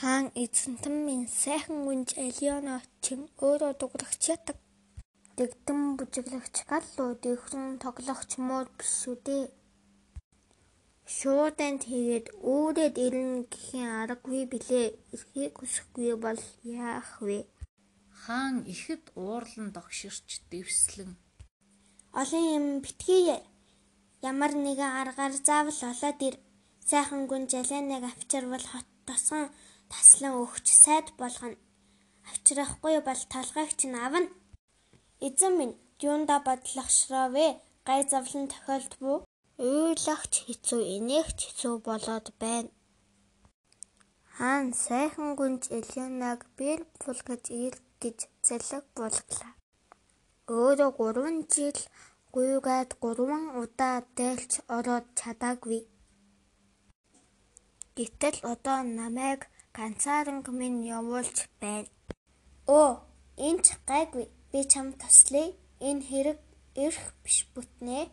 Хаан эзэнтэн сайхан гүнж Алиона чин өөрөө дуглагч ятаг. Дэгдэн бүжиглэгч галлуу дэвхрэн тоглогч муу биш шүү дээ. Шууданд хийгээд өөрөд ирнэ гэхийн аргагүй билээ. Эрхийг хүсэхгүй бол яах вэ? Хаан ихэд уурлан догширч дэвслэн. Олон юм битгий ямар нэгэн аргаар заавал олоод ир. Сайхан гүн жаляныг авчирвал хот тосгон таслан өгч сайд болгоно. Авчрахгүй бол толгойгч нь авна. Эзэн минь юунда бодлогшроовэ? Гай завлан тохиолдвоо? Уйлагч хэцүү, инээгч хэцүү болоод байна. Хаан сайхан гүнж Элинаг бэр бул гэж ир гэж зэлэг булглаа. Өөрөө 3 жил гуйгаад 3 удаа дээлч ороод чадаагүй. Гэтэл одоо намайг ганцаарнг минь явуулж байна. Оо, энэ ч гайгүй. Би чамд туслая. Энэ хэрэг эрх биш бүтнэ.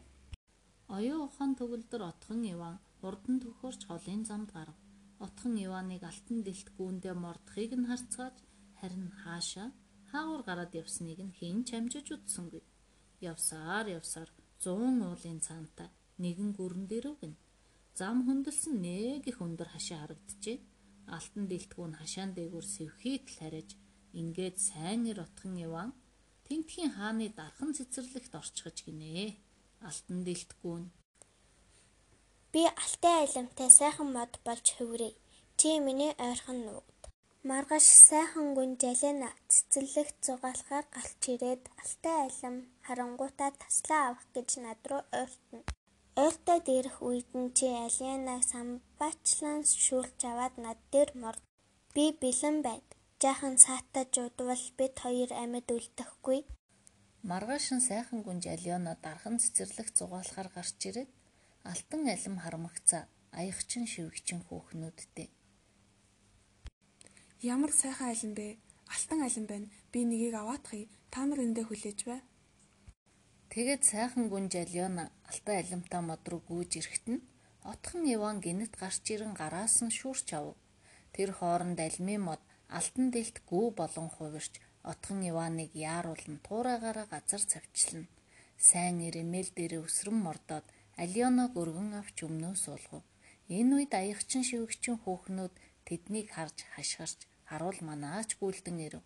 Оюун ухаан төгөлдөр отхон Иван хурдан төхөрч холын замд гарав. Отхон Иваныг алтан дэлт гүүндээ мордохыг нь харцгааж харин хаашаа хаагур гараад явсныг нь хэн ч амжиж үтсэнгүй. Явсаар явсаар 100 уулын цаантай нэгэн гүрэн дээрв гин. Зам хөндлсөн нэг их өндөр хашаа харагджээ. Алтан дэлтгүүн хашаан дээгүүр сэвхийт л хариж ингээд сайн ир отхон Иван Тэнтхийн хааны дархан цэцэрлэгт орчихж гинэ. Алтан дэлтгүүн. Би алтай айлмтай сайхан мод болж хөврэй. Чи миний ойрхон нуугд. Маргаш сайхан гүн жалена цэцэрлэгт зугаалахаар галч ирээд алтай айлм харангуутаа таслаа авах гэж над руу ойртно. Ойртоо дээрх үед нь чи Алианаг самбаачлан шүүлж аваад над дээр морд. Би бэлэн байна. Жаахан саатаж удвал бид хоёр амьд үлдэхгүй. Маргаашин сайхан гүнж Алиона дархан цэцэрлэг зугаалахаар гарч ирээд алтан алим хармагцаа аягчин шивгчин хөөхнүүдтэй. Ямар сайхан алим бэ? Алтан алим байна. Би нэгийг аваатахыг та нар эндээ хүлээж бай. Тэгээд сайхан гүнж Алиона алтан алимтаа мод руу гүйж ирэхэд нь отхон Иван гинэт гарч ирэн гараас нь шүүрч ав. Тэр хооронд алимын мод алтан дэлт гүү болон хувирч отхон Иваныг яаруулан туурайгаараа газар цавчлана. Сайн ирэмэл дээр өсрөн мордоод Алионог өргөн авч өмнөө суулгав. Энэ үед аягчин шивгчин хөөхнүүд тэднийг харж хашгирч харуул манаач гүйлдэн ирэв.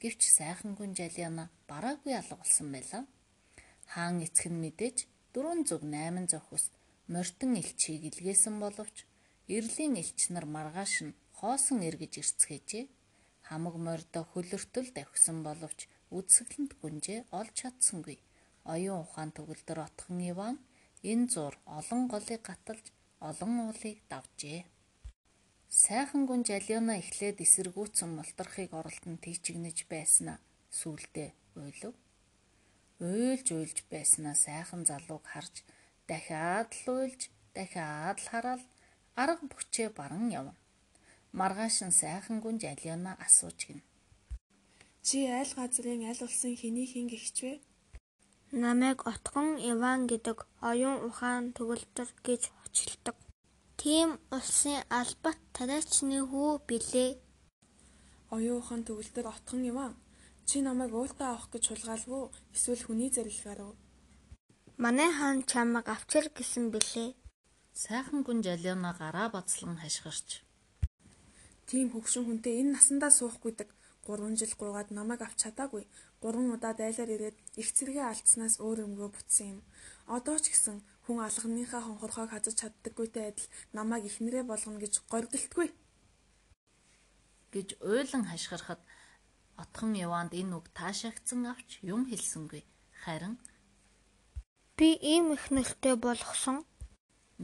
Гэвч сайхан гүн Алиона бараагүй алга болсон байлаа. Хаан эцэг нь мэдээж дөрвөн зүг 8 зохист морьтон элчийг илгээсэн боловч эрлийн элч нар маргааш нь хоосон эргэж ирцгээжээ хамаг морьдо хөлөртөл давхсан боловч үдсгэлэнт гүнжээ олж чадсангүй. Оюун ухаан төгөлдөр отхон Иван энэ зур олон голыг гаталж олон уулыг давжээ. Сайхан гүнж Алиона эхлээд эсэргүүцэн молторхыг оролтон тийчгнэж байснаа сүулдэ уйлв. Уйлж уйлж байснаа сайхан залууг харж дахиад л уйлж дахиад л хараад арга бүчээ баран явна. Маргаашин сайхан гүнж Алиона асууж гин. Чи айл газрын аль улсын хэний хин гихч вэ? Намайг Отгон Иван гэдэг оюун ухаан төгөлдөр гэж очилдог. Тийм улсын албат тариачны хүү билээ. Оюун ухаан төгөлдөр Отгон Иван чи намайг уйлтаа авах гэж хулгаалв уу? Эсвэл хүний зэрлэгээр үү? Манай хаан чамайг авчир гэсэн билээ. Сайхан гүнж Алиона гараа бацлан хашгирч Тийм хөгшин хүнтэй энэ насандаа суухгүйдэг. 3 жил гуйгаад намайг авч чадаагүй. 3 удаа дайлаар ирээд их зэрэгээ алдснаас өөр өмгөө бутсан юм. Одоо ч гэсэн хүн алганыхаа хонхорхойг хазаж чаддаггүйтэй адил намайг ихнэрээ болгоно гэж гордолтгүй. гэж уйлан хашгирахад отхон Яванд энэ үг таашаагдсан авч юм хэлсэнгүй. Харин би ийм их нөлтөй болгосон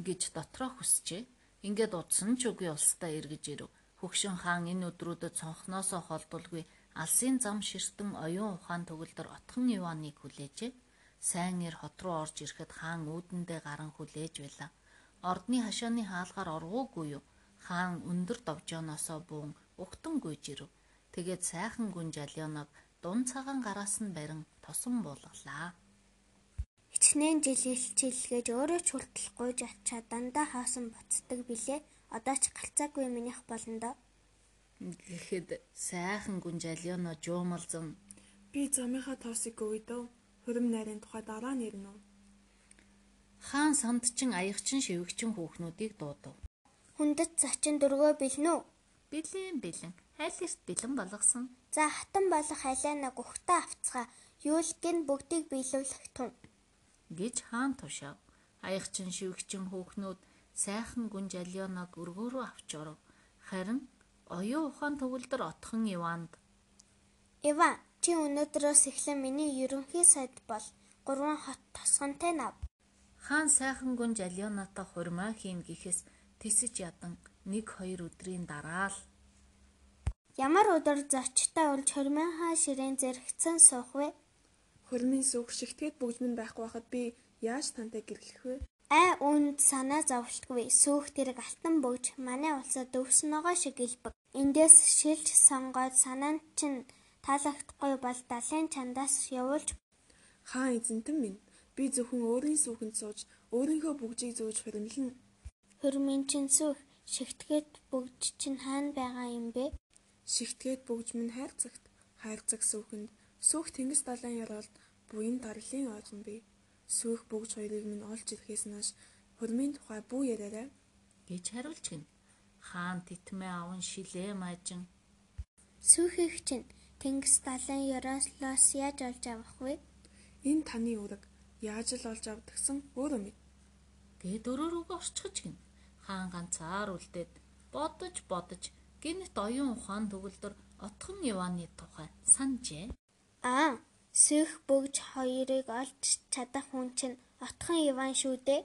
гэж дотроо хүсчээ. Ингээд удсан ч үгүй улстай эргэж ирэв. Хөгшин хаан энэ өдрүүдэд цонхноосоо холдулгүй алсын зам ширтэн оюун ухаан төгөлдөр отхон Иваныг хүлээжээ. Сайн ир хот руу орж ирэхэд хаан үүдэндээ гарan хүлээж байлаа. Ордны хашааны хаалгаар оргуугүй юу? Хаан өндөр довжооноосоо буун угтан гүйж ирэв. Тэгээд сайхан гүн жалионог дун цагаан гараас нь барин тосон буулгалаа. Хичнээн жил илчилгээж өөрөө ч hulтлахгүй жачаа дандаа хаасан буцдаг билээ. Одоо ч галцаагүй минийх болно доо. Гэхэд сайхан гүнжалёно жуумалзан Би замынхаа тоосыг өвөдөө хөрөм найрын тухай дараа нэрнэ. хаан сандчин аягчин шивгчин хүүхнүүдийг дуудав. Хүндэт зачин дөргөө бэлнэ үү? Бэлэн бэлэн аль эрт бэлэн болгосон. За хатан болох халиана гухтаа авцгаа. Юулгын бүгдийг биелүүлэх тун. гэж хаан тушаав. Аягчин шивгчин хүүхнүүд сайхан гүнжалёног өргөөрөө авч оров. Харин оюун ухаан төгөлдөр отхон Иванд Иван, чи өнөөдрөөс эхлэн миний ерөнхий сайд бол гурван хот тосгонтой нав. хаан сайхан гүнжалёнотой хурмаа хийн гэхээс тисэж ядан нэг хоёр өдрийн дараа л Ямар өдөр зочтой улж хормынхаа ширээн зэрэгцэн суух вэ? Хөрмийн сүх шигтгэд бүгдмэн байхгүй байхад би яаж тантай гэрлэх вэ? Ай үүнд санаа зовлтгүй сүүх тэрэг алтан бөгж манай улсад өвсөн ногоо шиг илбэг. Эндээс шилж сонгоод санаанд чинь таалагдахгүй бол далайн чандаас явуулж Хаан эзэнтэн минь би зөвхөн өөрийн сүхэнд сууж өөрийнхөө бүгжийг зөөж хөрмөлнө. хөрмийн чинь сүүх шигтгэд бөгж чинь хаана байгаа юм бэ? Шигтгээд бүгжмэн хайрцагт хайрцаг сүхэнд сүх тэнгис далайн яралд буян даргалын ойлгон бий. Сүх бүгж хоёрыг минь олж ирэхээс нааш хөрмийн тухай бүү яриарай. гэж хариулж гин. Хаан титмээ аван шилээ маажин Сүүхийг чинь тэнгис далайн Ярослоос яаж олж авах вэ? Энэ таны үүрэг яаж л олж авдагсан өөрөө мэд. гээд өрөө рүүгээ орчихж гин. Хаан ганцаар үлдээд бодож бодож гинт оюун ухаан төгөлдөр отхон Иваны тухай санджээ. Аа, сүүх бөгж хоёрыг олж чадах хүн чинь отхон Иван шүү дээ.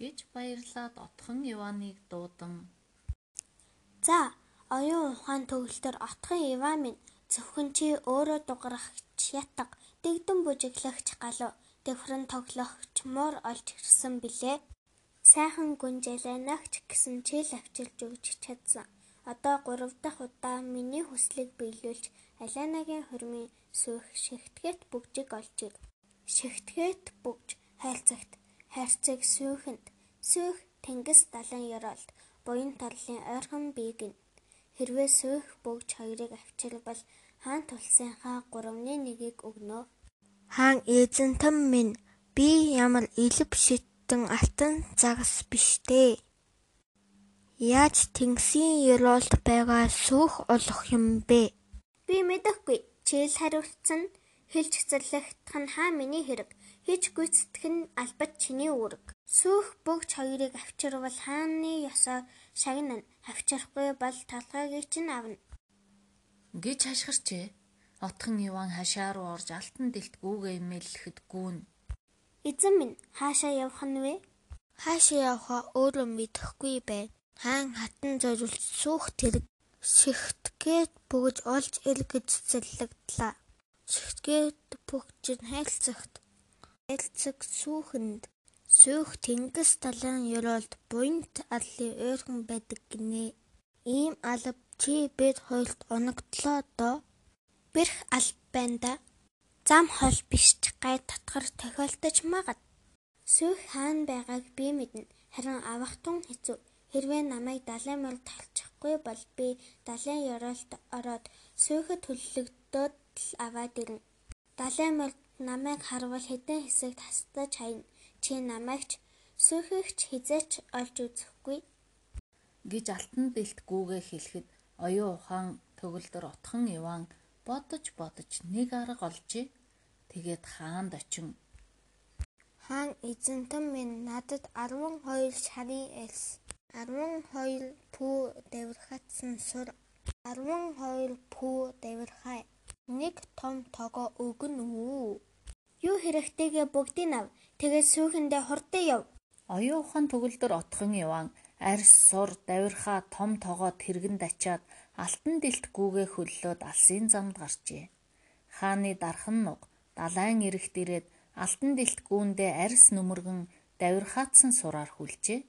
гэж баярлаад отхон Иваныг дуудан За, оюун ухаан төгөлтөр отхон Иван минь зөвхөн чи өөрөө дугарахч ятг дэгдэн бүжиглэгч галуу дэвхрэн тоглохч муур олж ирсэн билээ. Сайхан гүнжэлэнагч гэсэн чил авчилж өгч чадсан. Одоо 3 дахь удаа миний хүслийг биелүүлж Алианагийн хормын сүйх шигтгэт бүгжиг олж ир. Шигтгэт бүгж хайрцагт хайрцаг сүйхэнд сүйх тэнгис далайн ёроолд буян тарлын ойрхон бийг нь хэрвээ сүйх бүгж хоёрыг авчирвал хаан тулсынхаа 3-ны 1-ийг өгнө. Хаан эзэнтэн минь би ямар илв шиттэн алтан загас биш дээ. Яаж тэнгисийн ёроолд байгаа сүх олох юм бэ? Би мэдэхгүй. Чийл хариулцсан хэлж цэцэрлэгдэх нь хаа миний хэрэг. Хийж гүйцэтгэх нь албат чиний үүрэг. Сүүх бүгж хоёрыг авчирвал хааны ёсоор шагнана. Авчрахгүй бол толгойг чинь авна. гэж хашгирчээ. Отхон Иван хашаа руу орж алтан дэлт гүүгээ имэлэхэд гүүн. Эзэн минь хаашаа явах нь вэ? Хаашаа явахаа өөрөө мэдэхгүй байна. Хаан хатан зориулж сүх тэрэг шигтгээд бүгж олж ил гэж цэцэрлэгдлээ. Шигтгээд бүгж нь хайлцагт. Хайлцаг сүхэнд сүх тэнгис талын ёроолд буянт арлын ойрхон байдаг гинэ. Ийм алба чи бид хоёрт оногдлоо доо. Бэрх алба байна да. Зам хол биш ч гай татгар тохиолдож магад. Сүүх хаан байгааг би мэднэ. Харин авах тун хэцүү. Хэрвээ намайг далайн морд талчихгүй бол би далайн ёроолт ороод сүүхэд төлөлөгдөөд л аваад ирнэ. Далайн морд намайг харвал хэдэн хэсэг тасдаж хайна. Чи намайг ч сүүхийгч хизээч олж үзэхгүй. гэж алтан дэлт гүүгээ хэлэхэд оюун ухаан төгөлдөр отхон Иван бодож бодож нэг арга олжээ. Тэгээд хаанд очин Хаан эзэнтэн минь надад 12 шарын элс, 12 пүү дэврхатсан сур, 12 пүү дэврхай. Нэг том тогоо өгнө үү? Юу хэрэгтэйгээ бүгдийг ав. Тэгээд сүүхэндээ хурдан яв. оюун ухаан төгөлдөр отхон Иван арьс сур давирхаа том тоогоод тэргэнд ачаад алтан дэлт гүүгээ хөллөөд алсын замд гарчээ. Хааны дархан нуг далайн эрэхт ирээд алтан дэлт гүүндээ арьс нүмергэн давирхаатсан сураар хүлжээ.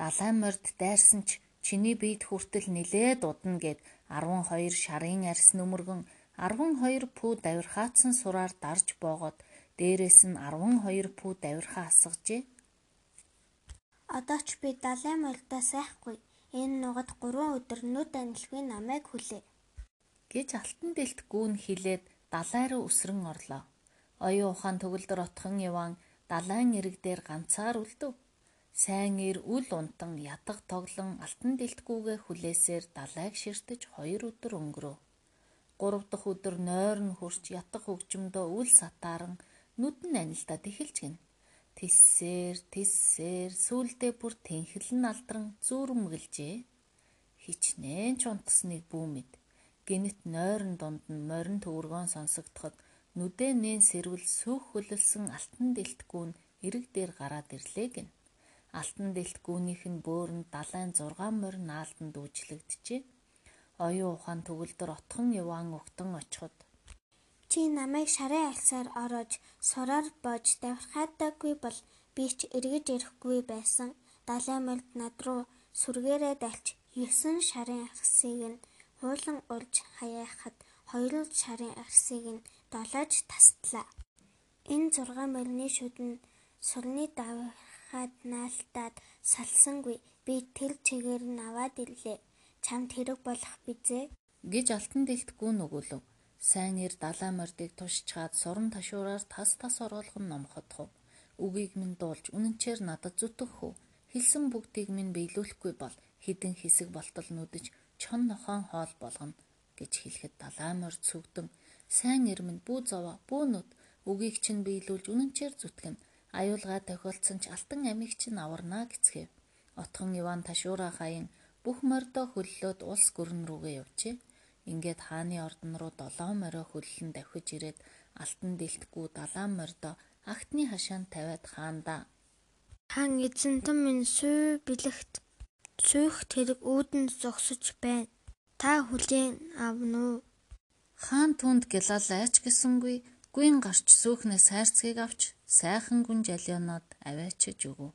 Далайн морд дайрсан ч чиний биед хүртэл нилээд удна гэд 12 шарын арьс нүмергэн 12 пүү давирхаатсан сураар дарж боогод дээрээс нь 12 пүү давирхаа асгажээ. Одоо ч би далайн мордоо сайхгүй. Энэ нугад 3 өдөр нүд анилгүй намайг хүлээ. гэж алтан дэлт гүүн хилээд далай руу өсрөн орлоо. Оюун ухаан төгөлдөр отхон Иван далайн ирэг дээр ганцаар үлдэв. Сайн ир үл унтан ятг тоглон алтан дэлтгүүгээ хүлээсээр далайг ширтэж хоёр өдөр өнгөрөв. Гурав дахь өдөр нойрон хурч ятг хөгжмөдөө үл сатааран нүдэн анилдаад эхэлж гин. Тэссээр тэссээр сүулдэ бүр тэнхлэн алдран зүрмгэлжээ. Хичнээн ч унтсныг бүү мэд. Гинэт нойрон дунд нь морин төвөргөөн сонсогдоход нүдээ нээн сэрвэл сүх хөлөлсөн алтан дэлтгүүн эрэг дээр гараад ирлээ гин. Алтан дэлтгүүнийх нь бөөрөнд далайн 6 морь наалтанд дүүжлэгдэжээ. Оюун ухаан төгөлдөр отхон Иван угтан очиход Чи намайг шарын алсаар ороож сураар боож давхрахаадаггүй бол би ч эргэж ирэхгүй байсан. Далайн морд над руу сүргээрээ дальч 9 шарын арсыг нь хуулан урж хаяахад хоёр шарын арсыг нь долоож тастлаа. Энэ 6 морины шүдэн сурны давхад наалтаад салсангүй би тэр чигээр нь аваад ирлээ. Чамд хэрэг болох бизээ гэж алтан дэлтгүү нөгөөлөв. Сайн ир далай мордыг тушчаад суран ташуураар тас тас оруулган номходхов. Үгийг минь дуулж үнэнчээр надад зүтгэхүү. Хэлсэн бүгдийг минь биелүүлэхгүй бол хідэн хэсэг болтол нүдэж чон нохоон хоол болгоно гэж хэлэхэд далай морд сүгдэн сайн ир минь бүү зовоо бүү нүд үгийг чинь биелүүлж үнэнчээр зүтгэн аюулгаа тохиолдсон ч алтан амийг чинь аварнаа гэцгээв. Отхон Иван ташуураа хаян бүх мордоо хөллөөд улс гүрэн рүүгээ явжээ. Ингээд хааны ордон руу долоон морио хөллөн давхиж ирээд алтан дэлтгүү далаан мордоо агтны хашаанд тавиад хаандаа. Хаан эзэнтэн минь сүй бэлэгт сүйх тэрэг үүдэн зогсож байна. Та хүлээн авна уу? Хаан түнд гялалаач гэсэнгүй гүйн гарч сүүхнээс хайрцгийг авч сайхан гүн жалионоод аваачиж өгөв.